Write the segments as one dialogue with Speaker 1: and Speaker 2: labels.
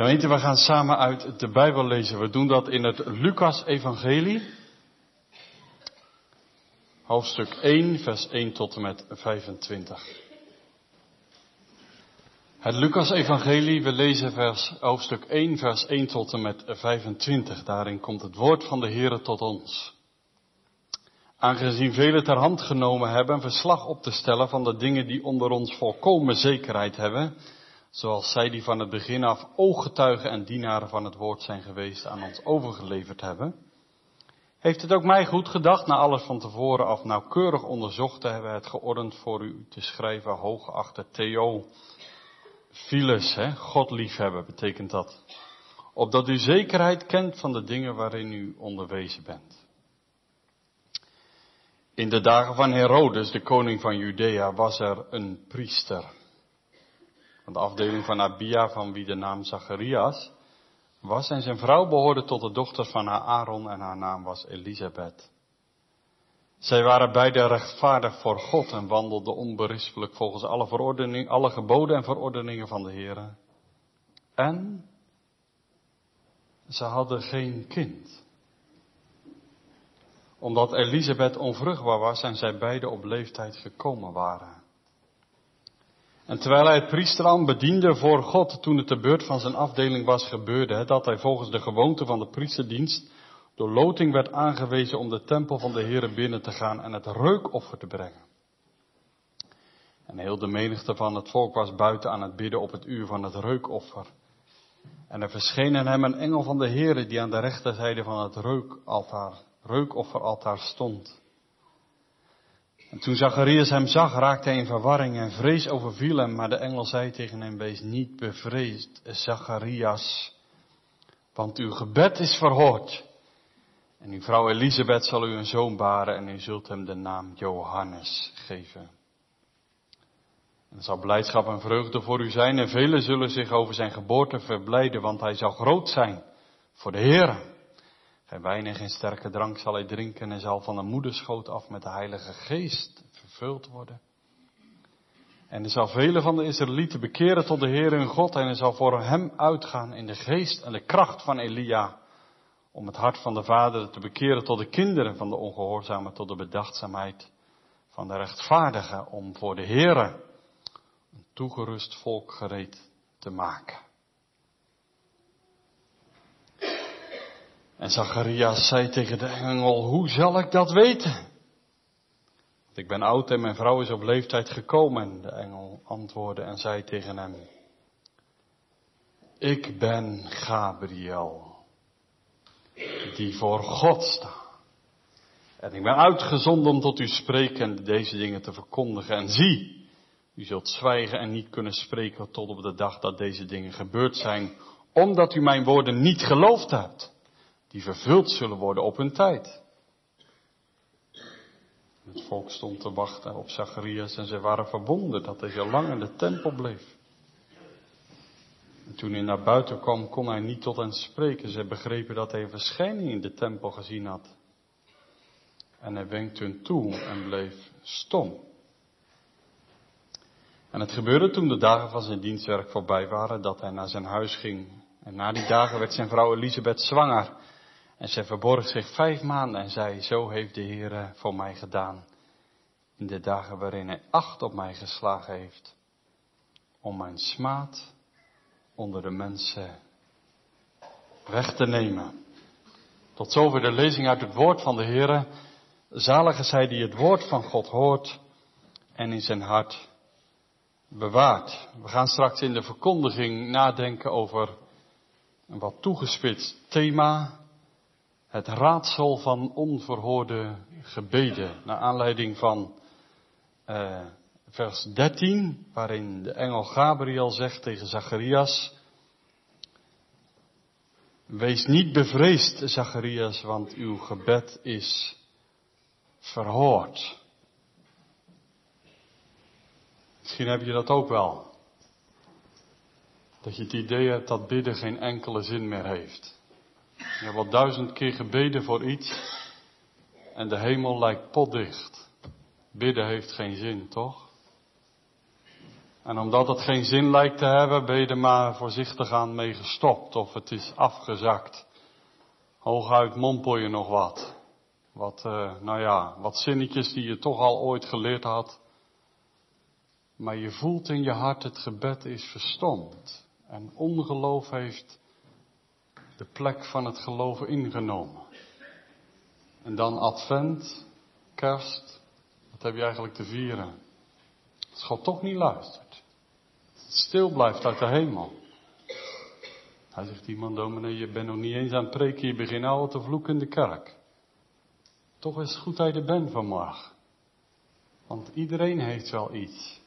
Speaker 1: Gemeente, we gaan samen uit de Bijbel lezen. We doen dat in het Lucas-evangelie. Hoofdstuk 1, vers 1 tot en met 25. Het Lucas-evangelie, we lezen vers, hoofdstuk 1, vers 1 tot en met 25. Daarin komt het woord van de Heere tot ons. Aangezien velen ter hand genomen hebben verslag op te stellen van de dingen die onder ons volkomen zekerheid hebben, zoals zij die van het begin af ooggetuigen en dienaren van het woord zijn geweest aan ons overgeleverd hebben, heeft het ook mij goed gedacht, na alles van tevoren af nauwkeurig onderzocht te hebben, het geordend voor u te schrijven, hooggeachte Theo, Philes, hè, God liefhebben betekent dat. Opdat u zekerheid kent van de dingen waarin u onderwezen bent. In de dagen van Herodes, de koning van Judea, was er een priester. De afdeling van Abia, van wie de naam Zacharias was. En zijn vrouw behoorde tot de dochters van haar Aaron en haar naam was Elisabeth. Zij waren beide rechtvaardig voor God en wandelden onberispelijk volgens alle, verordening, alle geboden en verordeningen van de Heer. En ze hadden geen kind. Omdat Elisabeth onvruchtbaar was zijn zij beide op leeftijd gekomen waren. En terwijl hij het priesterambt bediende voor God toen het de beurt van zijn afdeling was, gebeurde het dat hij volgens de gewoonte van de priesterdienst door loting werd aangewezen om de tempel van de Heere binnen te gaan en het reukoffer te brengen. En heel de menigte van het volk was buiten aan het bidden op het uur van het reukoffer. En er verscheen hem een engel van de Heere die aan de rechterzijde van het reukaltaar, reukofferaltaar stond. En toen Zacharias hem zag, raakte hij in verwarring en vrees overviel hem, maar de engel zei tegen hem, wees niet bevreesd, Zacharias, want uw gebed is verhoord. En uw vrouw Elisabeth zal u een zoon baren en u zult hem de naam Johannes geven. En er zal blijdschap en vreugde voor u zijn en velen zullen zich over zijn geboorte verblijden, want hij zal groot zijn voor de Heer. Geen wijn en sterke drank zal hij drinken en zal van de moederschoot af met de Heilige Geest vervuld worden. En er zal velen van de Israëlieten bekeren tot de Heer hun God en er zal voor hem uitgaan in de geest en de kracht van Elia om het hart van de vader te bekeren tot de kinderen van de ongehoorzamen, tot de bedachtzaamheid van de rechtvaardigen, om voor de Heere een toegerust volk gereed te maken. En Zacharias zei tegen de engel, hoe zal ik dat weten? Want ik ben oud en mijn vrouw is op leeftijd gekomen. En de engel antwoordde en zei tegen hem, ik ben Gabriel die voor God staan. En ik ben uitgezonden om tot u spreken en deze dingen te verkondigen. En zie, u zult zwijgen en niet kunnen spreken tot op de dag dat deze dingen gebeurd zijn, omdat u mijn woorden niet geloofd hebt, die vervuld zullen worden op hun tijd. Het volk stond te wachten op Zacharias en ze waren verbonden dat hij zo lang in de tempel bleef. En toen hij naar buiten kwam, kon hij niet tot hen spreken. Ze begrepen dat hij een verschijning in de tempel gezien had. En hij wenkte hun toe en bleef stom. En het gebeurde toen de dagen van zijn dienstwerk voorbij waren, dat hij naar zijn huis ging. En na die dagen werd zijn vrouw Elisabeth zwanger. En zij verborg zich vijf maanden en zei, zo heeft de Heer voor mij gedaan. In de dagen waarin hij acht op mij geslagen heeft. Om mijn smaad onder de mensen weg te nemen. Tot zover de lezing uit het woord van de Heer. Zalig is hij die het woord van God hoort en in zijn hart bewaart. We gaan straks in de verkondiging nadenken over een wat toegespitst thema. Het raadsel van onverhoorde gebeden. Naar aanleiding van uh, vers 13, waarin de engel Gabriel zegt tegen Zacharias, Wees niet bevreesd, Zacharias, want uw gebed is verhoord. Misschien heb je dat ook wel. Dat je het idee hebt dat bidden geen enkele zin meer heeft. Je hebt al duizend keer gebeden voor iets en de hemel lijkt potdicht. Bidden heeft geen zin, toch? En omdat het geen zin lijkt te hebben, ben je er maar voorzichtig aan mee gestopt of het is afgezakt. Hooguit mompel je nog wat. Wat, uh, nou ja, wat zinnetjes die je toch al ooit geleerd had. Maar je voelt in je hart het gebed is verstomd. En ongeloof heeft de plek van het geloven ingenomen. En dan advent, kerst, wat heb je eigenlijk te vieren? Als God toch niet luistert. Stil blijft uit de hemel. Hij zegt iemand, dominee, je bent nog niet eens aan het preken, je begint al te vloeken in de kerk. Toch is het goed dat je er bent vanmorgen. Want iedereen heeft wel iets.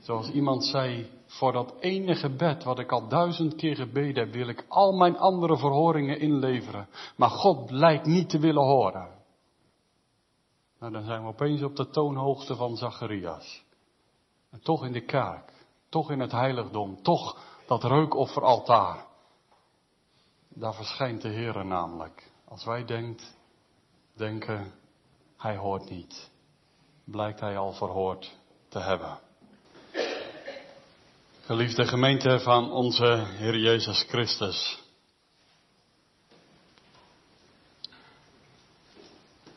Speaker 1: Zoals iemand zei, voor dat ene gebed wat ik al duizend keer gebeden heb, wil ik al mijn andere verhoringen inleveren. Maar God lijkt niet te willen horen. Nou, dan zijn we opeens op de toonhoogte van Zacharias. En toch in de kerk, toch in het heiligdom, toch dat reukofferaltaar. Daar verschijnt de Heer namelijk. Als wij denkt, denken, hij hoort niet, blijkt hij al verhoord te hebben. Geliefde gemeente van onze Heer Jezus Christus.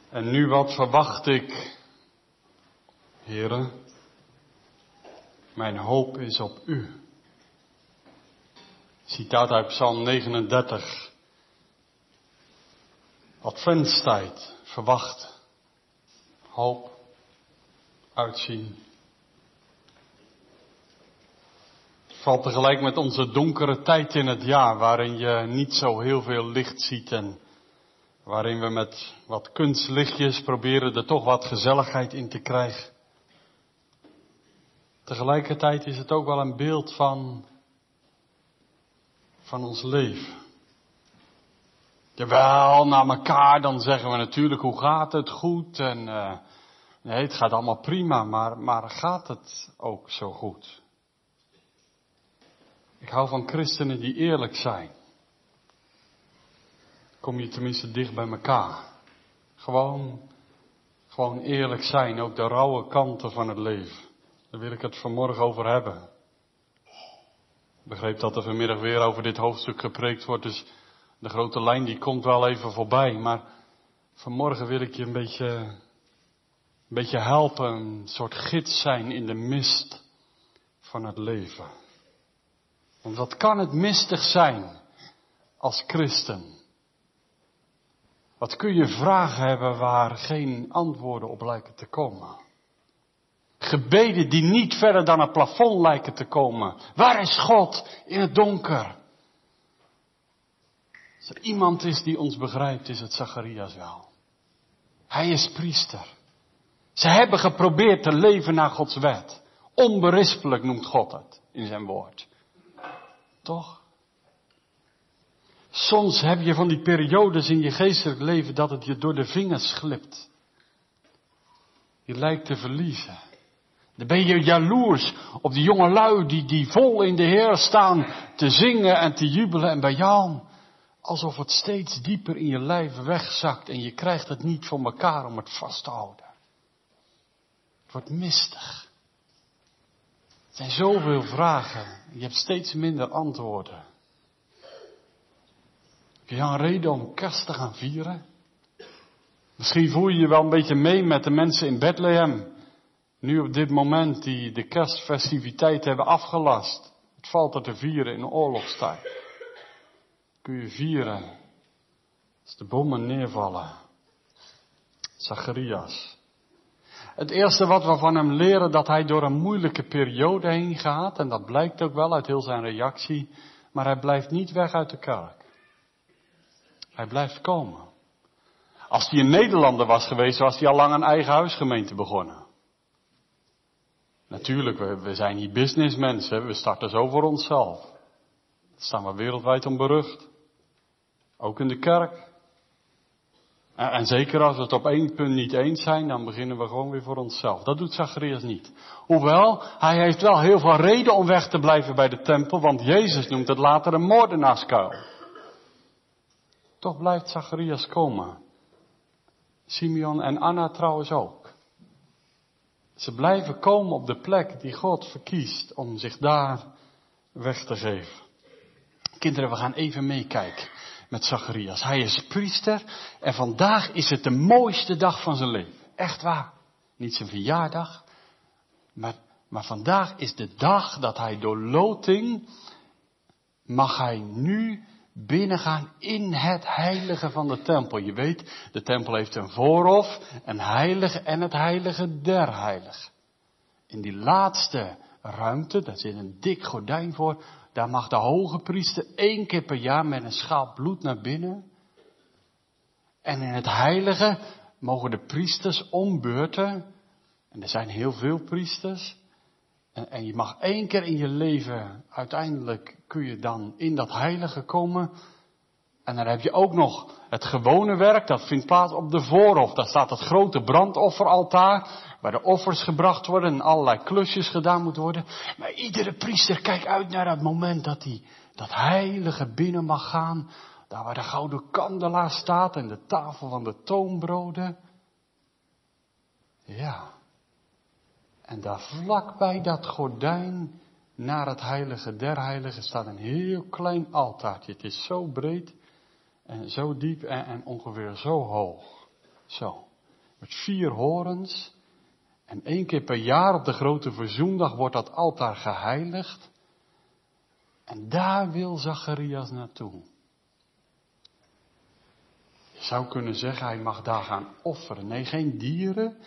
Speaker 1: En nu wat verwacht ik, heren? Mijn hoop is op u. Citaat uit Psalm 39. Adventstijd, verwacht, hoop, uitzien. Valt tegelijk met onze donkere tijd in het jaar, waarin je niet zo heel veel licht ziet en waarin we met wat kunstlichtjes proberen er toch wat gezelligheid in te krijgen. Tegelijkertijd is het ook wel een beeld van, van ons leven. Jawel, naar elkaar, dan zeggen we natuurlijk hoe gaat het goed en uh, nee, het gaat allemaal prima, maar, maar gaat het ook zo goed? Ik hou van christenen die eerlijk zijn. Kom je tenminste dicht bij elkaar. Gewoon, gewoon eerlijk zijn, ook de rauwe kanten van het leven. Daar wil ik het vanmorgen over hebben. Ik begreep dat er vanmiddag weer over dit hoofdstuk gepreekt wordt, dus de grote lijn die komt wel even voorbij. Maar vanmorgen wil ik je een beetje, een beetje helpen, een soort gids zijn in de mist van het leven. Want wat kan het mistig zijn als christen? Wat kun je vragen hebben waar geen antwoorden op lijken te komen? Gebeden die niet verder dan het plafond lijken te komen. Waar is God in het donker? Als er iemand is die ons begrijpt, is het Zacharias wel. Hij is priester. Ze hebben geprobeerd te leven naar Gods wet. Onberispelijk noemt God het in zijn woord. Toch? Soms heb je van die periodes in je geestelijk leven dat het je door de vingers glipt. Je lijkt te verliezen. Dan ben je jaloers op die jonge lui die, die vol in de Heer staan te zingen en te jubelen en bij jou alsof het steeds dieper in je lijf wegzakt en je krijgt het niet voor elkaar om het vast te houden. Het wordt mistig. Er zijn zoveel vragen. Je hebt steeds minder antwoorden. Heb je een reden om kerst te gaan vieren? Misschien voel je je wel een beetje mee met de mensen in Bethlehem. Nu op dit moment die de kerstfestiviteit hebben afgelast. Het valt er te vieren in oorlogstijd. Kun je vieren als de bommen neervallen. Zacharias. Het eerste wat we van hem leren, dat hij door een moeilijke periode heen gaat, en dat blijkt ook wel uit heel zijn reactie, maar hij blijft niet weg uit de kerk. Hij blijft komen. Als hij een Nederlander was geweest, was hij al lang een eigen huisgemeente begonnen. Natuurlijk, we, zijn niet businessmensen, we starten zo voor onszelf. Daar staan we wereldwijd om berucht. Ook in de kerk. En zeker als we het op één punt niet eens zijn, dan beginnen we gewoon weer voor onszelf. Dat doet Zacharias niet. Hoewel, hij heeft wel heel veel reden om weg te blijven bij de tempel, want Jezus noemt het later een moordenaarskuil. Toch blijft Zacharias komen. Simeon en Anna trouwens ook. Ze blijven komen op de plek die God verkiest om zich daar weg te geven. Kinderen, we gaan even meekijken met Zacharias. Hij is priester en vandaag is het de mooiste dag van zijn leven. Echt waar. Niet zijn verjaardag, maar, maar vandaag is de dag dat hij door loting mag hij nu binnengaan in het heilige van de tempel. Je weet, de tempel heeft een voorhof, een heilige en het heilige der heiligen. In die laatste ruimte, daar zit een dik gordijn voor, daar mag de hoge priester één keer per jaar met een schaal bloed naar binnen. En in het heilige mogen de priesters ombeurten, en er zijn heel veel priesters, en, en, je mag één keer in je leven, uiteindelijk kun je dan in dat heilige komen. En dan heb je ook nog het gewone werk, dat vindt plaats op de voorhof. Daar staat het grote brandofferaltaar, waar de offers gebracht worden en allerlei klusjes gedaan moeten worden. Maar iedere priester kijkt uit naar het moment dat hij dat heilige binnen mag gaan. Daar waar de gouden kandelaar staat en de tafel van de toonbroden. Ja. En daar vlak bij dat gordijn naar het heilige der heiligen staat een heel klein altaartje. Het is zo breed en zo diep en, ongeveer zo hoog. Zo. Met vier horens. En één keer per jaar op de grote verzoendag wordt dat altaar geheiligd. En daar wil Zacharias naartoe. Je zou kunnen zeggen, hij mag daar gaan offeren. Nee, geen dieren,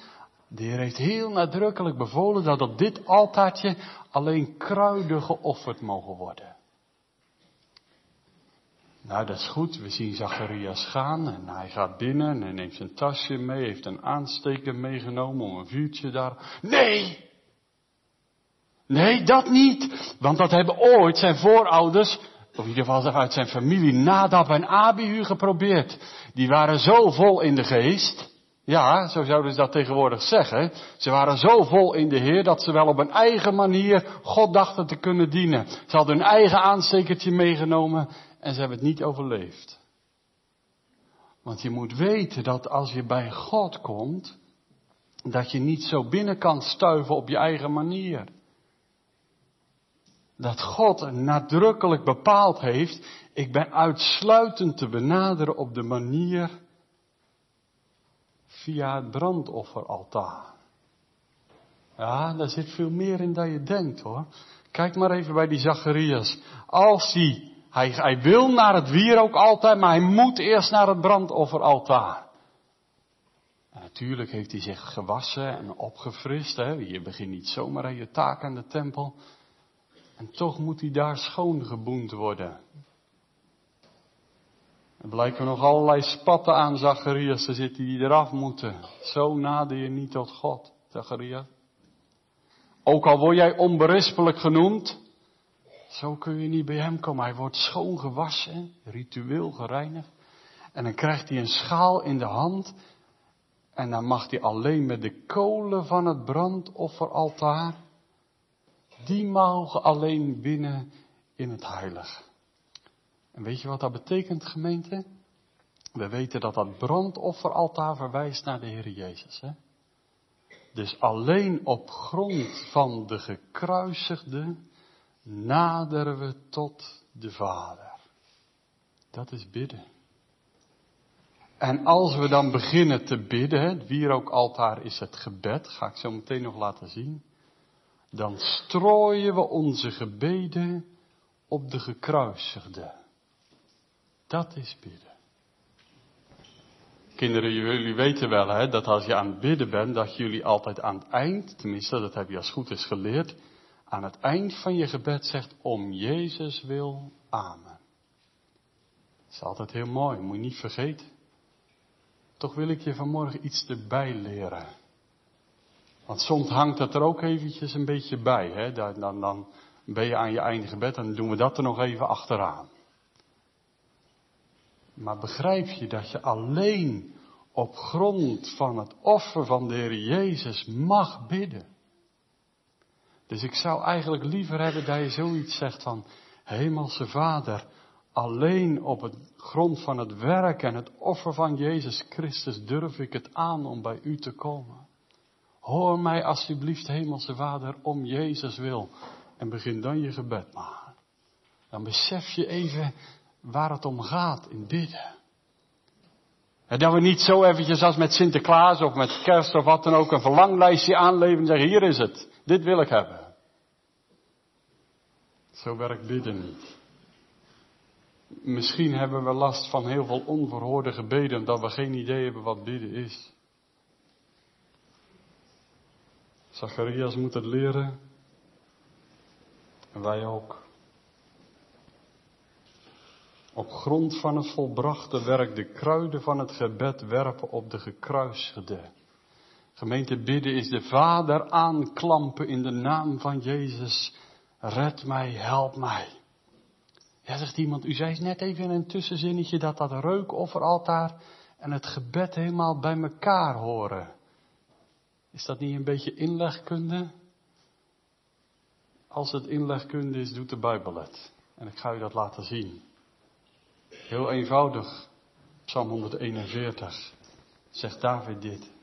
Speaker 1: de Heer heeft heel nadrukkelijk bevolen dat op dit altaartje alleen kruiden geofferd mogen worden. Nou, dat is goed. We zien Zacharias gaan en hij gaat binnen en neemt zijn tasje mee, heeft een aansteker meegenomen om een vuurtje daar. Nee! Nee, dat niet! Want dat hebben ooit zijn voorouders, of in ieder geval uit zijn familie, Nadab en Abihu geprobeerd. Die waren zo vol in de geest ja, zo zouden ze dat tegenwoordig zeggen. Ze waren zo vol in de Heer dat ze wel op een eigen manier God dachten te kunnen dienen. Ze hadden hun eigen aanstekertje meegenomen en ze hebben het niet overleefd. Want je moet weten dat als je bij God komt, dat je niet zo binnen kan stuiven op je eigen manier. Dat God nadrukkelijk bepaald heeft, ik ben uitsluitend te benaderen op de manier via het brandofferaltaar. Ja, daar zit veel meer in dan je denkt hoor. Kijk maar even bij die Zacharias. Als hij, hij, hij wil naar het wier ook altijd, maar hij moet eerst naar het brandofferaltaar. Natuurlijk heeft hij zich gewassen en opgefrist. Hè. Je begint niet zomaar aan je taak aan de tempel. En toch moet hij daar schoongeboend worden. Er blijken nog allerlei spatten aan Zacharias te zitten die eraf moeten. Zo nader je niet tot God, Zacharias. Ook al word jij onberispelijk genoemd, zo kun je niet bij hem komen. Hij wordt schoon gewassen, ritueel gereinigd. En dan krijgt hij een schaal in de hand. En dan mag hij alleen met de kolen van het brandofferaltaar, die mogen alleen binnen in het heilige. En weet je wat dat betekent, gemeente? We weten dat dat brandofferaltaar verwijst naar de Heer Jezus. Hè? Dus alleen op grond van de gekruisigde naderen we tot de Vader. Dat is bidden. En als we dan beginnen te bidden, het wierookaltaar is het gebed, ga ik zo meteen nog laten zien. Dan strooien we onze gebeden op de gekruisigde. Dat is bidden. Kinderen, jullie weten wel hè, dat als je aan het bidden bent, dat jullie altijd aan het eind, tenminste dat heb je als goed is geleerd, aan het eind van je gebed zegt om Jezus wil, amen. Dat is altijd heel mooi, moet je niet vergeten. Toch wil ik je vanmorgen iets erbij leren. Want soms hangt dat er ook eventjes een beetje bij. Hè? Dan, dan, dan ben je aan je einde gebed en doen we dat er nog even achteraan. Maar begrijp je dat je alleen op grond van het offer van de Heer Jezus mag bidden? Dus ik zou eigenlijk liever hebben dat je zoiets zegt van, Hemelse Vader, alleen op het grond van het werk en het offer van Jezus Christus durf ik het aan om bij u te komen. Hoor mij alsjeblieft, Hemelse Vader, om Jezus wil. En begin dan je gebed maar. Dan besef je even waar het om gaat in bidden. En dat we niet zo eventjes als met Sinterklaas of met kerst of wat dan ook een verlanglijstje aanleveren en zeggen, hier is het, dit wil ik hebben. Zo werkt bidden niet. Misschien hebben we last van heel veel onverhoorde gebeden, omdat we geen idee hebben wat bidden is. Zacharias moet het leren. En wij ook. Op grond van het volbrachte werk de kruiden van het gebed werpen op de gekruisigde. Gemeente bidden is de Vader aanklampen in de naam van Jezus. Red mij, help mij. Ja, zegt iemand, u zei net even in een tussenzinnetje dat dat reukofferaltaar en het gebed helemaal bij elkaar horen. Is dat niet een beetje inlegkunde? Als het inlegkunde is, doet de Bijbel het. En ik ga u dat laten zien. Heel eenvoudig. Psalm 141 zegt David dit.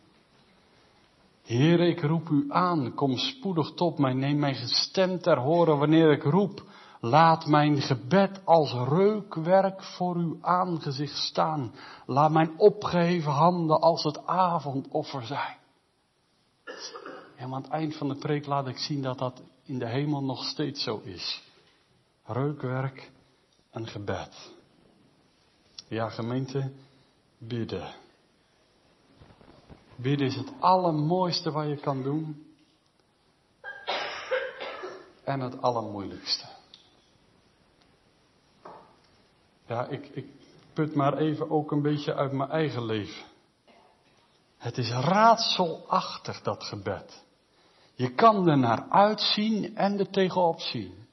Speaker 1: Heer, ik roep u aan, kom spoedig tot mij, neem mijn gestem ter horen wanneer ik roep. Laat mijn gebed als reukwerk voor uw aangezicht staan. Laat mijn opgeheven handen als het avondoffer zijn. En aan het eind van de preek laat ik zien dat dat in de hemel nog steeds zo is. Reukwerk en gebed. Ja, gemeente, bidden. Bidden is het allermooiste wat je kan doen. En het allermoeilijkste. Ja, ik, ik put maar even ook een beetje uit mijn eigen leven. Het is raadselachtig, dat gebed. Je kan er naar uitzien en er tegenop zien.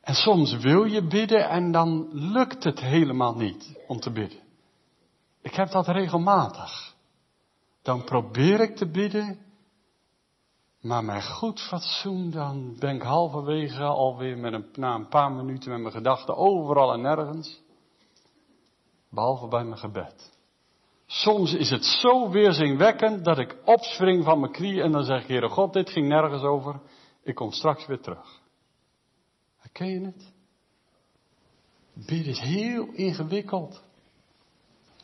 Speaker 1: En soms wil je bidden en dan lukt het helemaal niet om te bidden. Ik heb dat regelmatig. Dan probeer ik te bidden, maar met goed fatsoen dan ben ik halverwege alweer met een, na een paar minuten met mijn gedachten overal en nergens. Behalve bij mijn gebed. Soms is het zo weerzinwekkend dat ik opspring van mijn knieën en dan zeg ik, Heere God, dit ging nergens over. Ik kom straks weer terug. Herken je het? Bidden is heel ingewikkeld.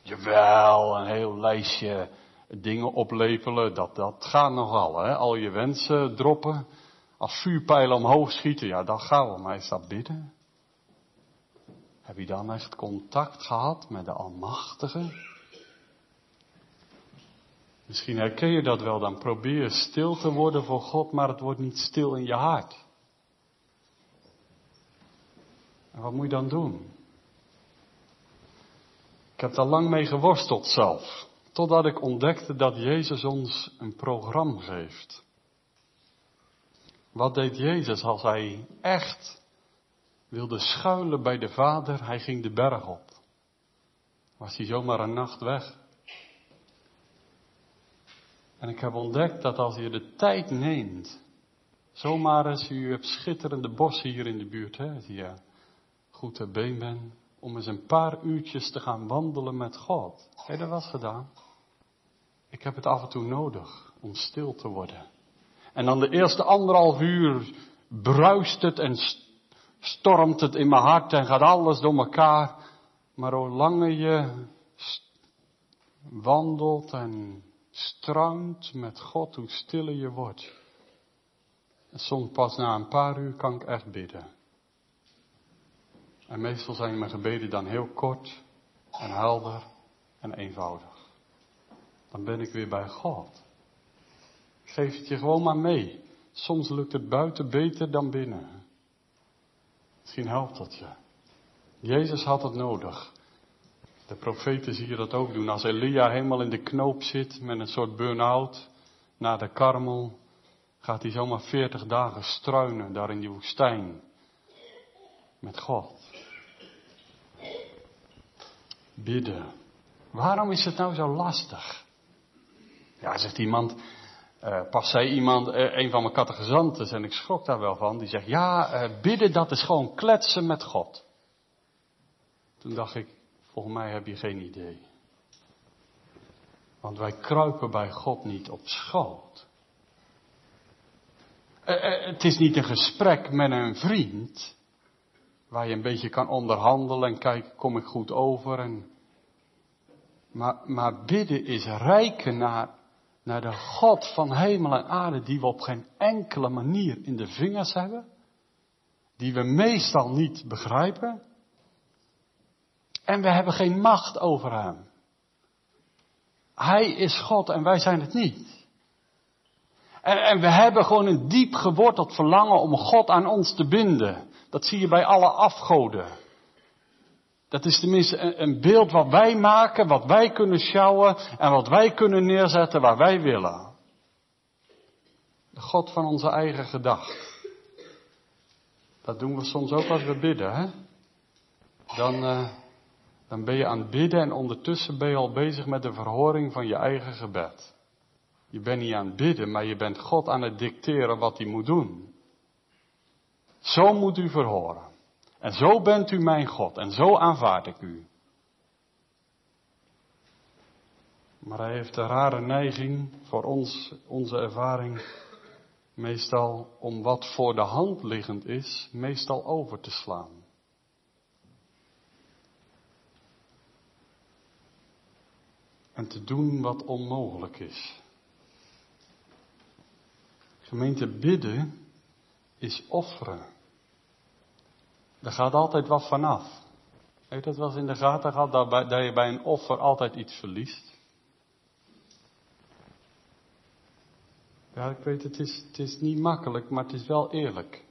Speaker 1: Jawel, een heel lijstje dingen oplepelen, dat, dat gaat nogal. Hè? Al je wensen droppen, als vuurpijlen omhoog schieten, ja, dat gaan we. Maar is dat bidden? Heb je dan echt contact gehad met de Almachtige? Misschien herken je dat wel, dan probeer stil te worden voor God, maar het wordt niet stil in je hart. En wat moet je dan doen? Ik heb daar lang mee geworsteld zelf, totdat ik ontdekte dat Jezus ons een programma geeft. Wat deed Jezus als hij echt wilde schuilen bij de Vader? Hij ging de berg op. Was hij zomaar een nacht weg? En ik heb ontdekt dat als je de tijd neemt, zomaar eens, u hebt schitterende bossen hier in de buurt, hè, als je goed te been bent, om eens een paar uurtjes te gaan wandelen met God. Heb je dat wel gedaan? Ik heb het af en toe nodig om stil te worden. En dan de eerste anderhalf uur bruist het en stormt het in mijn hart en gaat alles door elkaar. Maar hoe langer je wandelt en strandt met God, hoe stiller je wordt. En soms pas na een paar uur kan ik echt bidden. En meestal zijn mijn gebeden dan heel kort en helder en eenvoudig. Dan ben ik weer bij God. geef het je gewoon maar mee. Soms lukt het buiten beter dan binnen. Misschien helpt dat je. Jezus had het nodig. De profeten zie je dat ook doen. Als Elia helemaal in de knoop zit met een soort burn-out naar de karmel, gaat hij zomaar veertig dagen struinen daar in die woestijn met God. Bidden. Waarom is het nou zo lastig? Ja, zegt iemand, uh, pas zei iemand, uh, een van mijn catechizanten, en ik schrok daar wel van, die zegt, ja, uh, bidden dat is gewoon kletsen met God. Toen dacht ik, Volgens mij heb je geen idee. Want wij kruipen bij God niet op schoot. Eh, eh, het is niet een gesprek met een vriend. Waar je een beetje kan onderhandelen en kijken, kom ik goed over. En... Maar, maar bidden is rijken naar, naar de God van hemel en aarde, die we op geen enkele manier in de vingers hebben. Die we meestal niet begrijpen. En we hebben geen macht over hem. Hij is God en wij zijn het niet. En, en, we hebben gewoon een diep geworteld verlangen om God aan ons te binden. Dat zie je bij alle afgoden. Dat is tenminste een, beeld wat wij maken, wat wij kunnen sjouwen en wat wij kunnen neerzetten waar wij willen. De God van onze eigen gedachten. Dat doen we soms ook als we bidden, hè? Dan, uh, dan ben je aan het bidden en ondertussen ben je al bezig met de verhoring van je eigen gebed. Je bent niet aan het bidden, maar je bent God aan het dicteren wat hij moet doen. Zo moet u verhoren. En zo bent u mijn God en zo aanvaard ik u. Maar hij heeft een rare neiging voor ons, onze ervaring, meestal om wat voor de hand liggend is, meestal over te slaan. En te doen wat onmogelijk is. Gemeente bidden is offeren. Er gaat altijd wat vanaf. Je dat wel eens in de gaten gehad, dat, je bij een offer altijd iets verliest? Ja, ik weet, het is, het is niet makkelijk, maar het is wel eerlijk.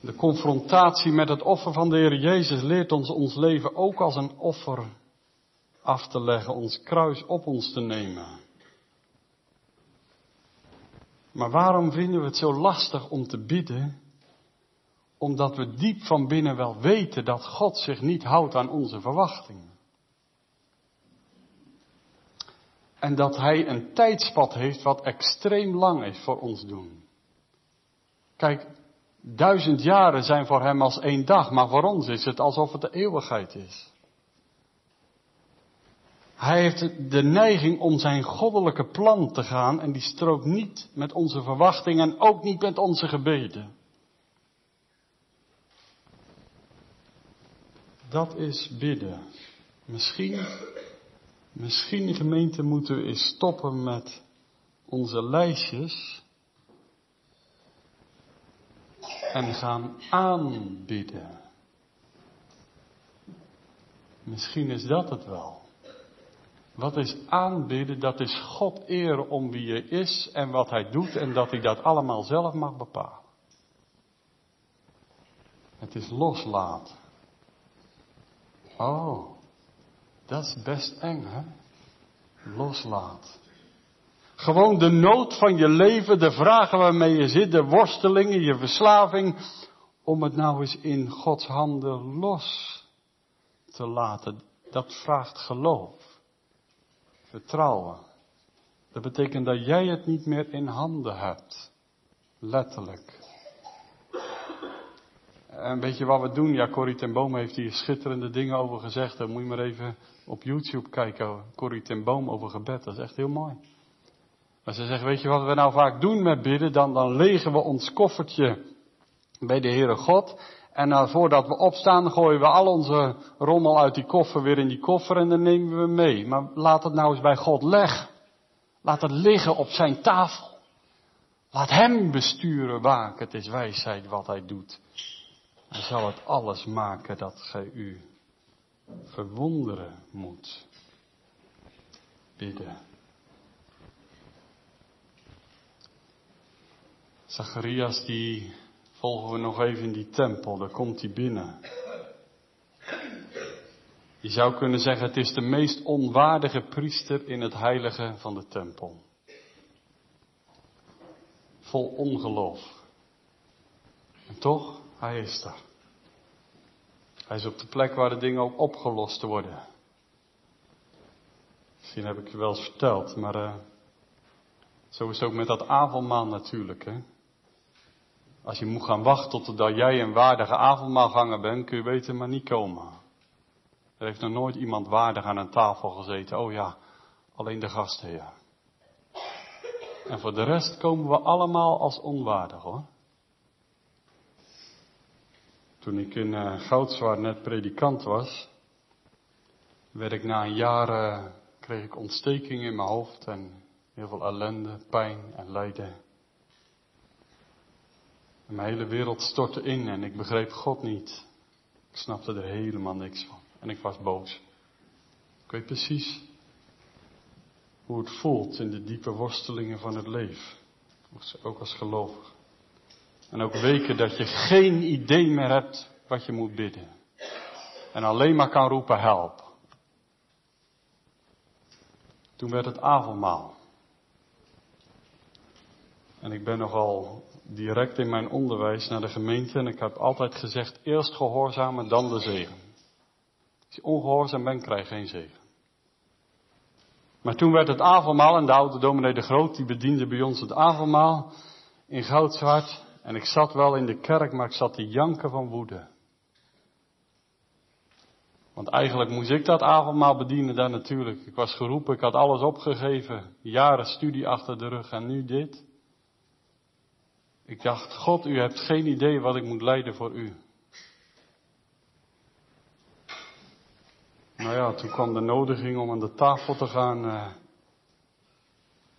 Speaker 1: De confrontatie met het offer van de Heer Jezus leert ons ons leven ook als een offer af te leggen, ons kruis op ons te nemen. Maar waarom vinden we het zo lastig om te bidden? Omdat we diep van binnen wel weten dat God zich niet houdt aan onze verwachtingen. En dat Hij een tijdspad heeft wat extreem lang is voor ons doen. Kijk, duizend jaren zijn voor Hem als één dag, maar voor ons is het alsof het de eeuwigheid is. Hij heeft de neiging om zijn goddelijke plan te gaan en die strookt niet met onze verwachtingen en ook niet met onze gebeden. Dat is bidden. Misschien, misschien gemeente moeten we eens stoppen met onze lijstjes en gaan aanbidden. Misschien is dat het wel. Wat is aanbidden? Dat is God eren om wie hij is en wat hij doet en dat hij dat allemaal zelf mag bepalen. Het is loslaten. Oh, dat is best eng, hè? Loslaat. Gewoon de nood van je leven, de vragen waarmee je zit, de worstelingen, je verslaving, om het nou eens in Gods handen los te laten. Dat vraagt geloof. Vertrouwen. Dat betekent dat jij het niet meer in handen hebt. Letterlijk. En weet je wat we doen? Ja, Corrie ten Boom heeft hier schitterende dingen over gezegd. Dan moet je maar even op YouTube kijken. Corrie ten Boom over gebed. Dat is echt heel mooi. Maar ze zeggen, weet je wat we nou vaak doen met bidden? Dan, dan legen we ons koffertje bij de Heere God. En uh, voordat we opstaan, gooien we al onze rommel uit die koffer weer in die koffer en dan nemen we mee. Maar laat het nou eens bij God leggen. Laat het liggen op zijn tafel. Laat hem besturen, waken. Het is wijsheid wat hij doet. Hij zal het alles maken dat gij u verwonderen moet. Bidden. Zacharias die volgen we nog even in die tempel, daar komt hij binnen. Je zou kunnen zeggen, het is de meest onwaardige priester in het heilige van de tempel. Vol ongeloof. En toch, hij is daar. Hij is op de plek waar de dingen ook opgelost worden. Misschien heb ik je wel eens verteld, maar uh, zo is het ook met dat avondmaal natuurlijk. Hè? Als je moet gaan wachten totdat jij een waardige avondmaalganger bent, kun je beter maar niet komen. Er heeft nog nooit iemand waardig aan een tafel gezeten. Oh ja, alleen de gastheer. En voor de rest komen we allemaal als onwaardig hoor. Toen ik in uh, net predikant was, werd ik na een jaar, uh, kreeg ik ontsteking in mijn hoofd en heel veel ellende, pijn en lijden. En mijn hele wereld stortte in en ik begreep God niet. Ik snapte er helemaal niks van. En ik was boos. Ik weet precies hoe het voelt in de diepe worstelingen van het leven. Ook als gelovig. En ook weken dat je geen idee meer hebt wat je moet bidden. En alleen maar kan roepen help. Toen werd het avondmaal. En ik ben nogal direct in mijn onderwijs naar de gemeente en ik heb altijd gezegd, eerst gehoorzamen, dan de zegen. Als je ongehoorzaam bent, krijg je geen zegen. Maar toen werd het avondmaal en de oude dominee de Groot, die bediende bij ons het avondmaal in Goudzwaard. En ik zat wel in de kerk, maar ik zat te janken van woede. Want eigenlijk moest ik dat avondmaal bedienen daar natuurlijk. Ik was geroepen, ik had alles opgegeven, jaren studie achter de rug en nu dit. Ik dacht, God, u hebt geen idee wat ik moet leiden voor u. Nou ja, toen kwam de nodiging om aan de tafel te gaan. Uh,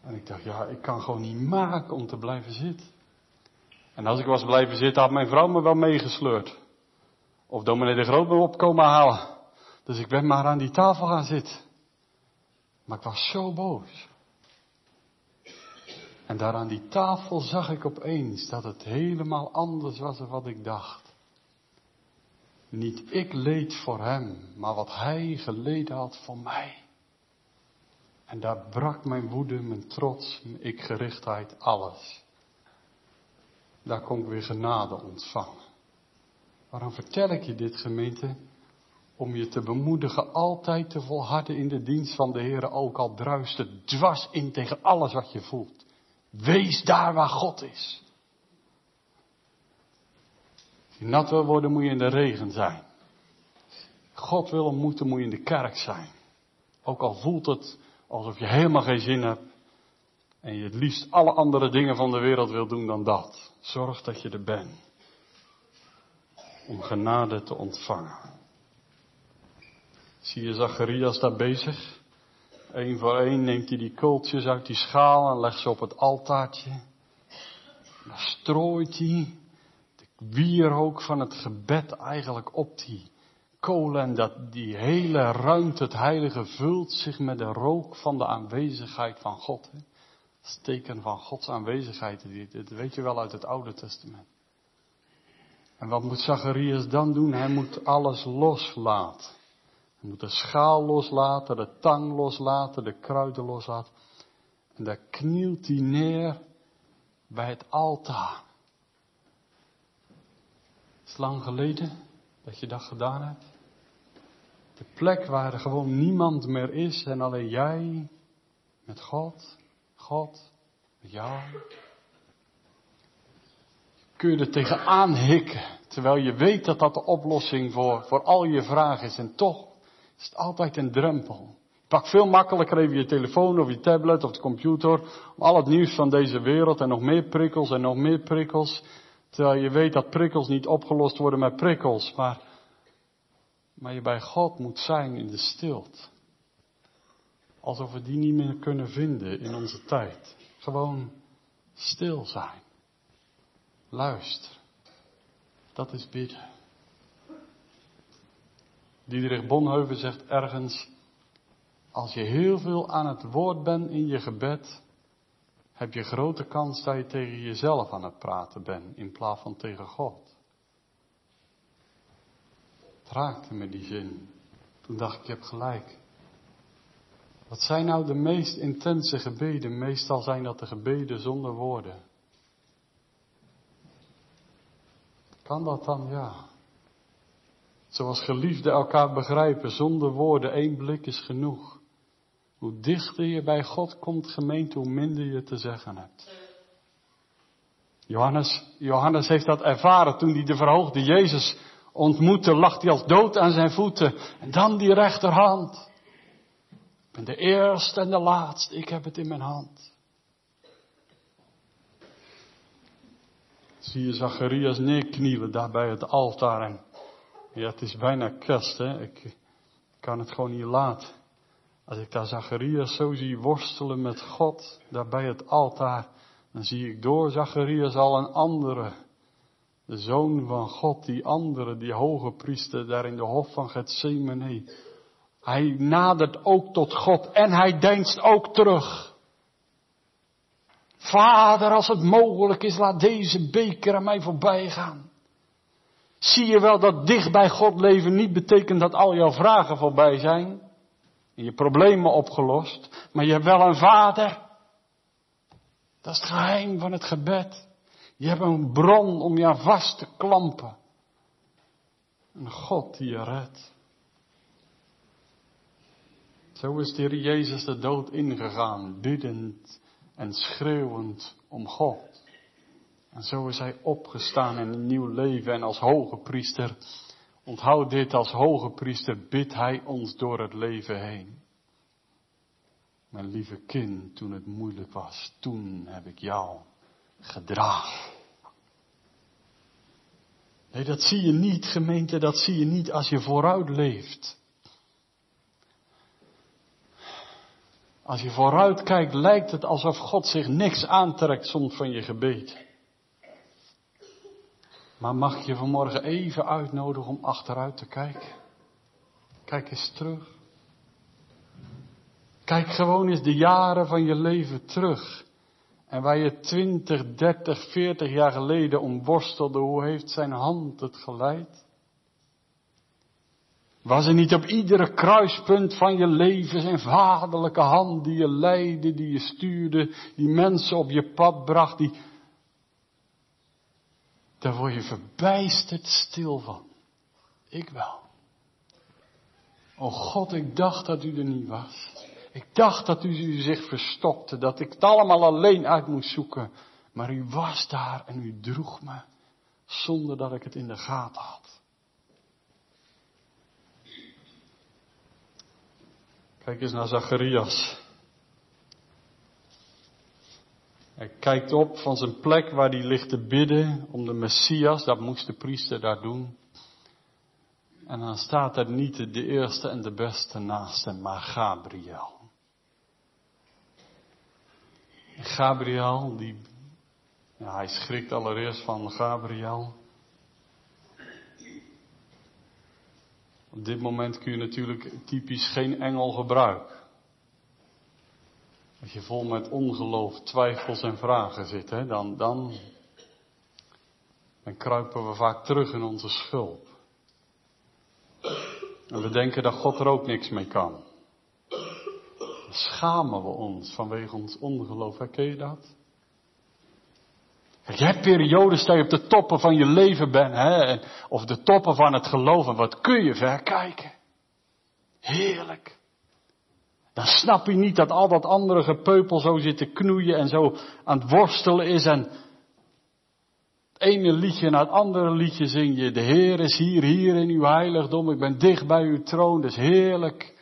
Speaker 1: en ik dacht, ja, ik kan gewoon niet maken om te blijven zitten. En als ik was blijven zitten, had mijn vrouw me wel meegesleurd. Of dominee de Groot me opkomen halen. Dus ik ben maar aan die tafel gaan zitten. Maar ik was zo boos. En daar aan die tafel zag ik opeens dat het helemaal anders was dan wat ik dacht. Niet ik leed voor hem, maar wat hij geleden had voor mij. En daar brak mijn woede, mijn trots, mijn ikgerichtheid, alles. Daar kon ik weer genade ontvangen. Waarom vertel ik je dit, gemeente? Om je te bemoedigen altijd te volharden in de dienst van de Heer, ook al druist het dwars in tegen alles wat je voelt. Wees daar waar God is. Als je nat wil worden, moet je in de regen zijn. God wil ontmoeten, moet je in de kerk zijn. Ook al voelt het alsof je helemaal geen zin hebt. En je het liefst alle andere dingen van de wereld wil doen dan dat. Zorg dat je er bent. Om genade te ontvangen. Zie je Zacharias daar bezig? Eén voor één neemt hij die kooltjes uit die schaal en legt ze op het altaartje. Dan strooit hij de wierook van het gebed eigenlijk op die kolen en dat die hele ruimte, het heilige, vult zich met de rook van de aanwezigheid van God. Hè? Dat is teken van Gods aanwezigheid. Dat weet je wel uit het Oude Testament. En wat moet Zacharias dan doen? Hij moet alles loslaten. Hij moet de schaal loslaten, de tang loslaten, de kruiden loslaten. En daar knielt hij neer bij het altaar. Het is lang geleden dat je dat gedaan hebt. De plek waar er gewoon niemand meer is en alleen jij met God, God, met jou. Kun je er tegenaan hikken, terwijl je weet dat dat de oplossing voor, voor al je vragen is. En toch is het altijd een drempel. Je pakt veel makkelijker even je telefoon of je tablet of de computer om al het nieuws van deze wereld en nog meer prikkels en nog meer prikkels. Terwijl je weet dat prikkels niet opgelost worden met prikkels, maar maar je bij God moet zijn in de stilte. Alsof we die niet meer kunnen vinden in onze tijd. Gewoon stil zijn. Luister. Dat is bidden. Diederik Bonheuven zegt ergens, als je heel veel aan het woord bent in je gebed, heb je grote kans dat je tegen jezelf aan het praten bent in plaats van tegen God. Het raakte me die zin. Toen dacht ik, je hebt gelijk. Wat zijn nou de meest intense gebeden? Meestal zijn dat de gebeden zonder woorden. Kan dat dan? Ja. Zoals geliefden elkaar begrijpen, zonder woorden, één blik is genoeg. Hoe dichter je bij God komt, gemeente, hoe minder je te zeggen hebt. Johannes, Johannes heeft dat ervaren toen hij de verhoogde Jezus ontmoette, lag hij als dood aan zijn voeten. En dan die rechterhand. Ben de eerste en de laatste, ik heb het in mijn hand. Zie je Zacharias neerknielen daar bij het altaar en ja, het is bijna kerst, hè. Ik kan het gewoon niet laten. Als ik daar Zacharias zo zie worstelen met God, daar bij het altaar, dan zie ik door Zacharias al een andere. De zoon van God, die andere, die hoge priester daar in de hof van Gethsemane. Hij nadert ook tot God en hij deinst ook terug. Vader, als het mogelijk is, laat deze beker aan mij voorbij gaan. Zie je wel dat dicht bij God leven niet betekent dat al jouw vragen voorbij zijn? En je problemen opgelost, maar je hebt wel een vader. Dat is het geheim van het gebed. Je hebt een bron om je vast te klampen. Een God die je redt. Zo is de Heer Jezus de dood ingegaan, biddend en schreeuwend om God. En zo is hij opgestaan in een nieuw leven en als hoge priester, onthoud dit, als hoge priester bidt hij ons door het leven heen. Mijn lieve kind, toen het moeilijk was, toen heb ik jou gedragen. Nee, dat zie je niet, gemeente, dat zie je niet als je vooruit leeft. Als je vooruit kijkt, lijkt het alsof God zich niks aantrekt soms van je gebed. Maar mag je vanmorgen even uitnodigen om achteruit te kijken? Kijk eens terug. Kijk gewoon eens de jaren van je leven terug. En waar je 20, 30, 40 jaar geleden om worstelde, hoe heeft zijn hand het geleid? Was er niet op iedere kruispunt van je leven zijn vaderlijke hand die je leidde, die je stuurde, die mensen op je pad bracht, die... Daar word je verbijsterd stil van. Ik wel. O God, ik dacht dat u er niet was. Ik dacht dat u zich verstopte, dat ik het allemaal alleen uit moest zoeken. Maar u was daar en u droeg me, zonder dat ik het in de gaten had. Kijk eens naar Zacharias. Hij kijkt op van zijn plek waar hij ligt te bidden om de Messias, dat moest de priester daar doen. En dan staat er niet de eerste en de beste naast hem, maar Gabriel. Gabriel, die, ja, hij schrikt allereerst van Gabriel. Op dit moment kun je natuurlijk typisch geen engel gebruiken. Als je vol met ongeloof, twijfels en vragen zit, hè, dan, dan, dan kruipen we vaak terug in onze schulp. En we denken dat God er ook niks mee kan. Dan schamen we ons vanwege ons ongeloof. Herken je dat? Je hebt periodes dat je op de toppen van je leven bent, hè? of de toppen van het geloof. En wat kun je ver kijken? Heerlijk. Dan snap je niet dat al dat andere gepeupel zo zit te knoeien en zo aan het worstelen is. En het ene liedje na het andere liedje zing je. De Heer is hier, hier in uw heiligdom. Ik ben dicht bij uw troon, dat is heerlijk.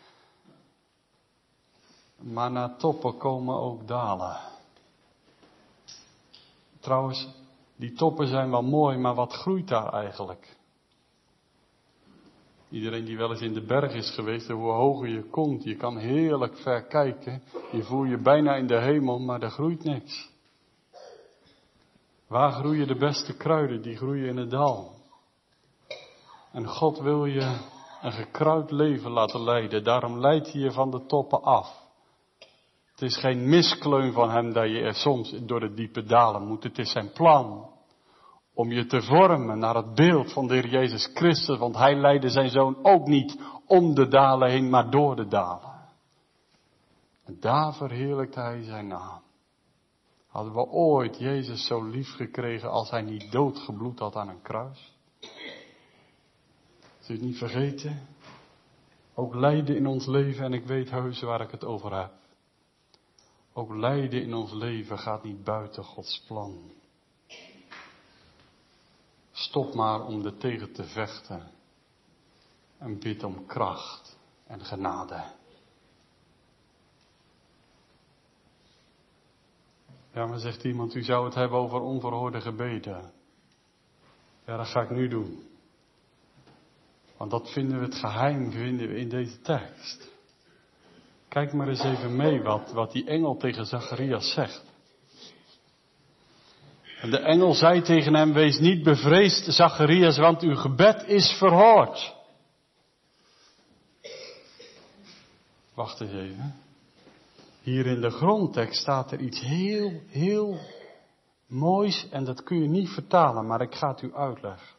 Speaker 1: Maar na toppen komen ook dalen. Trouwens, die toppen zijn wel mooi, maar wat groeit daar eigenlijk? Iedereen die wel eens in de berg is geweest, hoe hoger je komt, je kan heerlijk ver kijken. Je voelt je bijna in de hemel, maar er groeit niks. Waar groeien de beste kruiden? Die groeien in het dal. En God wil je een gekruid leven laten leiden. Daarom leidt hij je van de toppen af. Het is geen miskleun van hem dat je er soms door de diepe dalen moet. Het is zijn plan om je te vormen naar het beeld van de Heer Jezus Christus. Want hij leidde zijn zoon ook niet om de dalen heen, maar door de dalen. En daar verheerlijkt hij zijn naam. Hadden we ooit Jezus zo lief gekregen als hij niet doodgebloed had aan een kruis? Zul niet vergeten? Ook lijden in ons leven en ik weet heus waar ik het over heb. Ook lijden in ons leven gaat niet buiten Gods plan. Stop maar om er tegen te vechten. En bid om kracht en genade. Ja, maar zegt iemand, u zou het hebben over onverhoorde gebeden. Ja, dat ga ik nu doen. Want dat vinden we het geheim vinden we in deze tekst. Kijk maar eens even mee wat, wat die engel tegen Zacharias zegt. En de engel zei tegen hem, wees niet bevreesd, Zacharias, want uw gebed is verhoord. Wacht eens even. Hier in de grondtekst staat er iets heel, heel moois en dat kun je niet vertalen, maar ik ga het u uitleggen.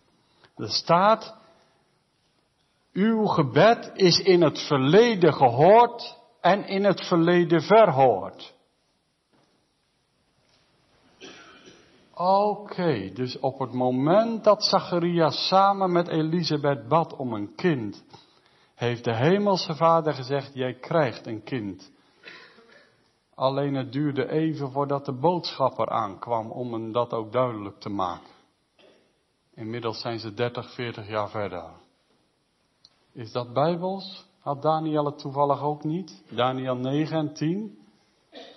Speaker 1: Er staat, uw gebed is in het verleden gehoord en in het verleden verhoord. Oké, dus op het moment dat Zacharias samen met Elisabeth bad om een kind, heeft de hemelse vader gezegd, jij krijgt een kind. Alleen het duurde even voordat de boodschapper aankwam om hem dat ook duidelijk te maken. Inmiddels zijn ze 30, 40 jaar verder. Is dat bijbels? Had Daniel het toevallig ook niet? Daniel 9 en 10.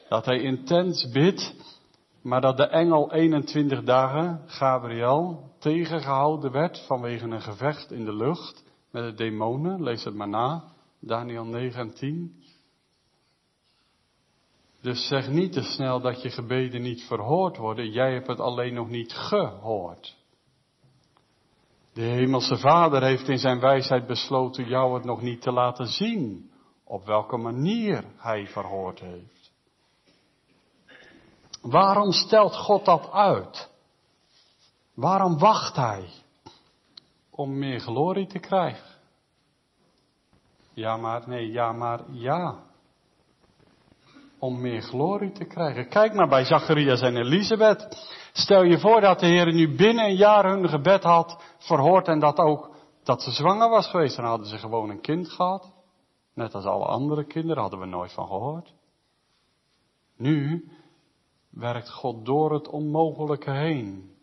Speaker 1: Dat hij intens bidt, maar dat de engel 21 dagen, Gabriel, tegengehouden werd vanwege een gevecht in de lucht met de demonen. Lees het maar na. Daniel 9 en 10. Dus zeg niet te snel dat je gebeden niet verhoord worden. Jij hebt het alleen nog niet gehoord. De Hemelse Vader heeft in zijn wijsheid besloten jou het nog niet te laten zien op welke manier hij verhoord heeft. Waarom stelt God dat uit? Waarom wacht hij? Om meer glorie te krijgen. Ja, maar nee, ja, maar ja om meer glorie te krijgen. Kijk maar bij Zacharias en Elisabeth. Stel je voor dat de Heer nu binnen een jaar hun gebed had verhoord en dat ook dat ze zwanger was geweest. Dan hadden ze gewoon een kind gehad. Net als alle andere kinderen hadden we nooit van gehoord. Nu werkt God door het onmogelijke heen.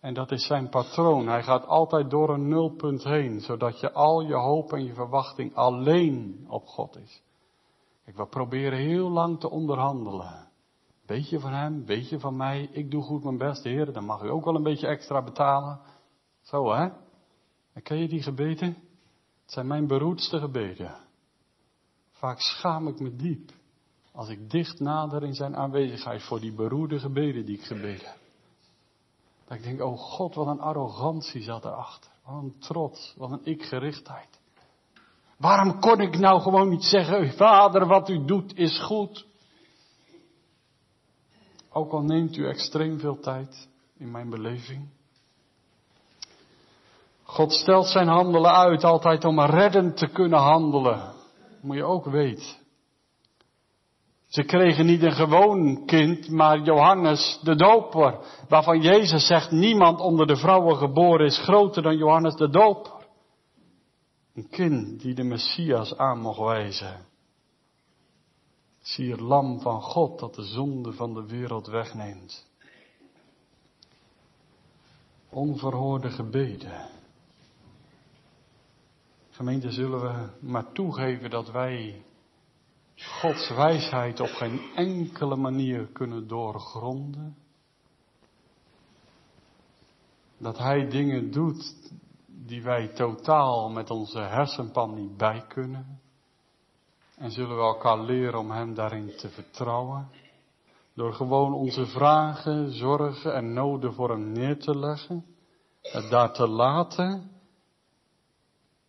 Speaker 1: En dat is zijn patroon. Hij gaat altijd door een nulpunt heen, zodat je al je hoop en je verwachting alleen op God is. Ik wil proberen heel lang te onderhandelen. Beetje van hem, beetje van mij. Ik doe goed mijn best, Heer. Dan mag u ook wel een beetje extra betalen. Zo hè? En ken je die gebeden? Het zijn mijn beroerdste gebeden. Vaak schaam ik me diep. Als ik dicht nader in zijn aanwezigheid voor die beroerde gebeden die ik gebeden. Dat ik denk, oh God, wat een arrogantie zat erachter. Wat een trots, wat een ik-gerichtheid. Waarom kon ik nou gewoon niet zeggen, vader, wat u doet is goed? Ook al neemt u extreem veel tijd in mijn beleving. God stelt zijn handelen uit altijd om reddend te kunnen handelen. Moet je ook weten. Ze kregen niet een gewoon kind, maar Johannes de Doper, waarvan Jezus zegt niemand onder de vrouwen geboren is groter dan Johannes de Doper. Een kind die de Messias aan mocht wijzen. Zie het lam van God dat de zonde van de wereld wegneemt. Onverhoorde gebeden. Gemeente, zullen we maar toegeven dat wij Gods wijsheid op geen enkele manier kunnen doorgronden? Dat Hij dingen doet die wij totaal met onze hersenpan niet bij kunnen. En zullen we elkaar leren om Hem daarin te vertrouwen. Door gewoon onze vragen, zorgen en noden voor Hem neer te leggen. Het daar te laten.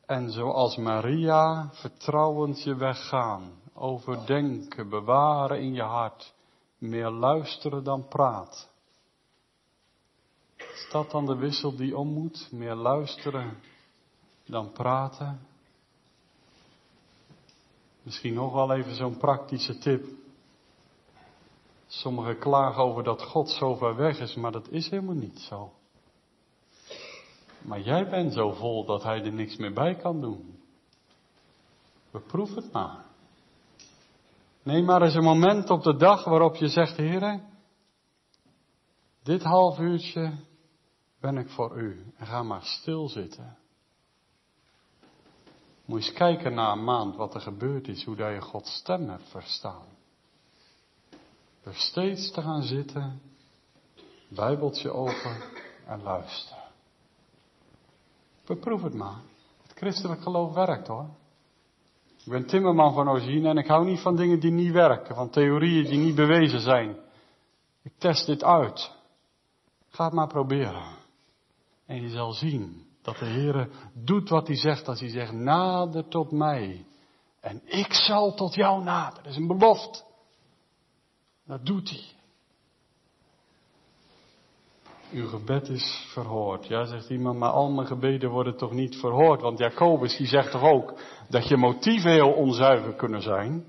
Speaker 1: En zoals Maria vertrouwend je weggaan. Overdenken, bewaren in je hart. Meer luisteren dan praten. Is dat dan de wissel die om moet? Meer luisteren dan praten? Misschien nog wel even zo'n praktische tip. Sommigen klagen over dat God zo ver weg is, maar dat is helemaal niet zo. Maar jij bent zo vol dat hij er niks meer bij kan doen. Beproef het maar. Neem maar eens een moment op de dag waarop je zegt, heren, dit half uurtje ben ik voor u. En ga maar stilzitten. Moet je eens kijken na een maand wat er gebeurd is, hoe dat je Gods stem hebt verstaan. Door steeds te gaan zitten, Bijbeltje open en luisteren. Beproef het maar. Het christelijk geloof werkt hoor. Ik ben timmerman van origine en ik hou niet van dingen die niet werken, van theorieën die niet bewezen zijn. Ik test dit uit. Ga het maar proberen. En je zal zien dat de Heer doet wat hij zegt als hij zegt, nader tot mij. En ik zal tot jou nader. Dat is een belofte. Dat doet hij. Uw gebed is verhoord. Ja, zegt iemand, maar al mijn gebeden worden toch niet verhoord? Want Jacobus die zegt toch ook dat je motieven heel onzuiver kunnen zijn?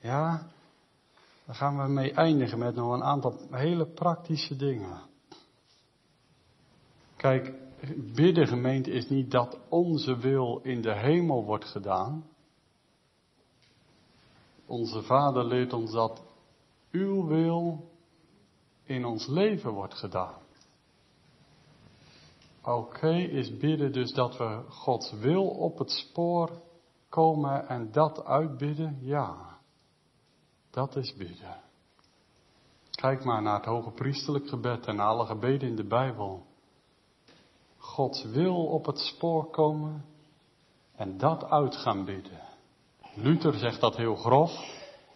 Speaker 1: Ja, daar gaan we mee eindigen met nog een aantal hele praktische dingen. Kijk, bidden gemeente is niet dat onze wil in de hemel wordt gedaan. Onze Vader leert ons dat uw wil in ons leven wordt gedaan. Oké, is bidden dus dat we Gods wil op het spoor komen en dat uitbidden? Ja, dat is bidden. Kijk maar naar het hoge priesterlijk gebed en alle gebeden in de Bijbel. Gods wil op het spoor komen en dat uit gaan bidden. Luther zegt dat heel grof.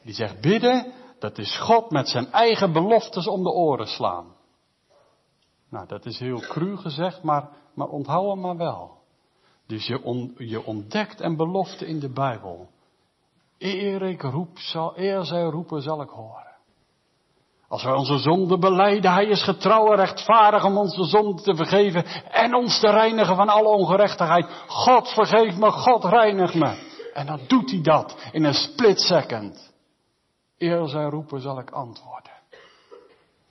Speaker 1: Die zegt bidden, dat is God met zijn eigen beloftes om de oren slaan. Nou, dat is heel cru gezegd, maar, maar onthoud hem maar wel. Dus je, je ontdekt een belofte in de Bijbel. Eer ik roep, zal, eer zij roepen, zal ik horen. Als wij onze zonde beleiden, Hij is getrouw en rechtvaardig om onze zonde te vergeven en ons te reinigen van alle ongerechtigheid. God vergeef me, God reinigt me. En dan doet Hij dat in een split second. Eer zij roepen, zal ik antwoorden.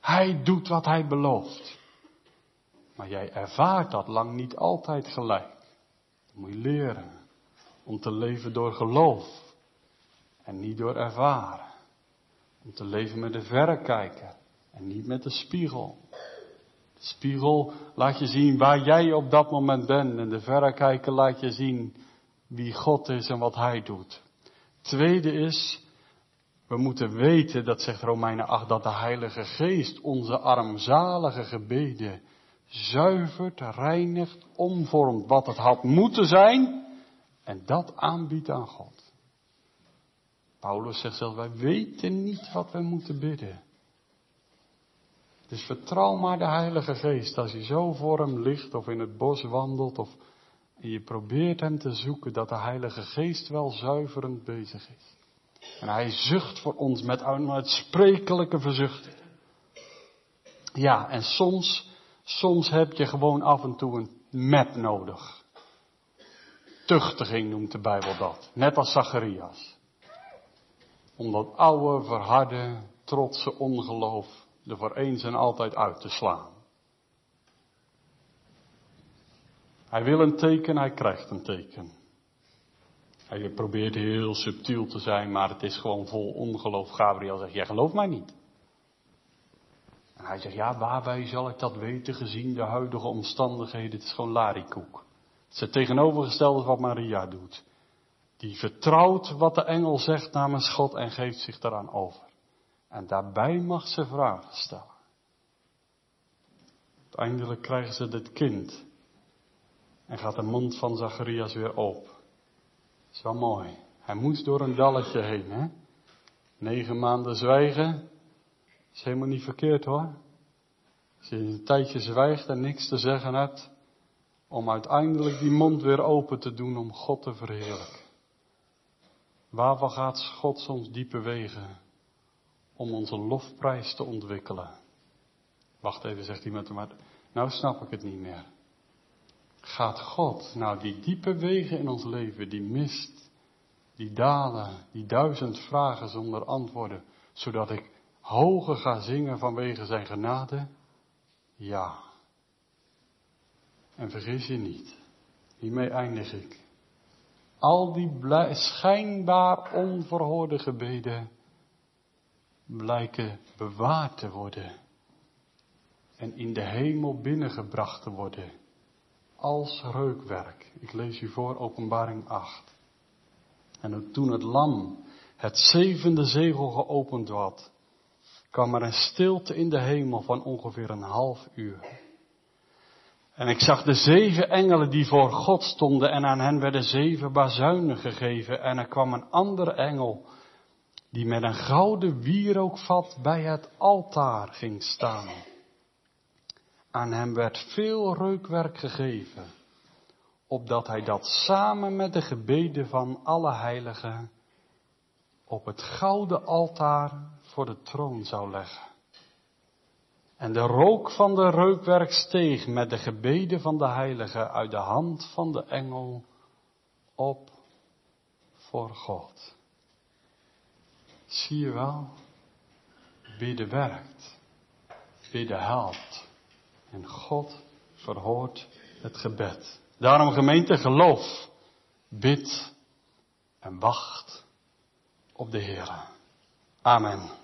Speaker 1: Hij doet wat Hij belooft. Maar jij ervaart dat lang niet altijd gelijk. Dat moet je leren om te leven door geloof en niet door ervaren. Om te leven met de verrekijker en niet met de spiegel. De spiegel laat je zien waar jij op dat moment bent en de verrekijker laat je zien wie God is en wat Hij doet. Tweede is, we moeten weten, dat zegt Romeinen 8, dat de Heilige Geest onze armzalige gebeden zuivert, reinigt, omvormt wat het had moeten zijn en dat aanbiedt aan God. Paulus zegt zelfs, wij weten niet wat we moeten bidden. Dus vertrouw maar de Heilige Geest als je zo voor hem ligt of in het bos wandelt of je probeert hem te zoeken dat de Heilige Geest wel zuiverend bezig is. En hij zucht voor ons met uitstekelijke verzuchten. Ja, en soms, soms heb je gewoon af en toe een map nodig. Tuchtiging noemt de Bijbel dat. Net als Zacharias om dat oude, verharde, trotse ongeloof er voor eens en altijd uit te slaan. Hij wil een teken, hij krijgt een teken. Hij probeert heel subtiel te zijn, maar het is gewoon vol ongeloof. Gabriel zegt, jij gelooft mij niet. En hij zegt, ja, waarbij zal ik dat weten gezien de huidige omstandigheden? Het is gewoon larikoek. Het is het tegenovergestelde wat Maria doet. Die vertrouwt wat de engel zegt namens God en geeft zich daaraan over. En daarbij mag ze vragen stellen. Uiteindelijk krijgen ze dit kind. En gaat de mond van Zacharias weer open. Dat is wel mooi. Hij moest door een dalletje heen, hè? Negen maanden zwijgen. Is helemaal niet verkeerd hoor. Als je een tijdje zwijgt en niks te zeggen hebt. Om uiteindelijk die mond weer open te doen om God te verheerlijken. Waarvan gaat God soms diepe wegen om onze lofprijs te ontwikkelen? Wacht even, zegt iemand, maar nou snap ik het niet meer. Gaat God nou die diepe wegen in ons leven, die mist, die dalen, die duizend vragen zonder antwoorden, zodat ik hoger ga zingen vanwege zijn genade? Ja. En vergis je niet, hiermee eindig ik. Al die schijnbaar onverhoorde gebeden blijken bewaard te worden en in de hemel binnengebracht te worden. Als reukwerk. Ik lees u voor Openbaring 8. En toen het lam het zevende zegel geopend had, kwam er een stilte in de hemel van ongeveer een half uur. En ik zag de zeven engelen die voor God stonden en aan hen werden zeven bazuinen gegeven. En er kwam een andere engel die met een gouden wierookvat bij het altaar ging staan. Aan hem werd veel reukwerk gegeven, opdat hij dat samen met de gebeden van alle heiligen op het gouden altaar voor de troon zou leggen. En de rook van de reukwerk steeg met de gebeden van de heiligen uit de hand van de engel op voor God. Zie je wel, bidden werkt, bidden helpt. En God verhoort het gebed. Daarom gemeente geloof, bid en wacht op de Heer. Amen.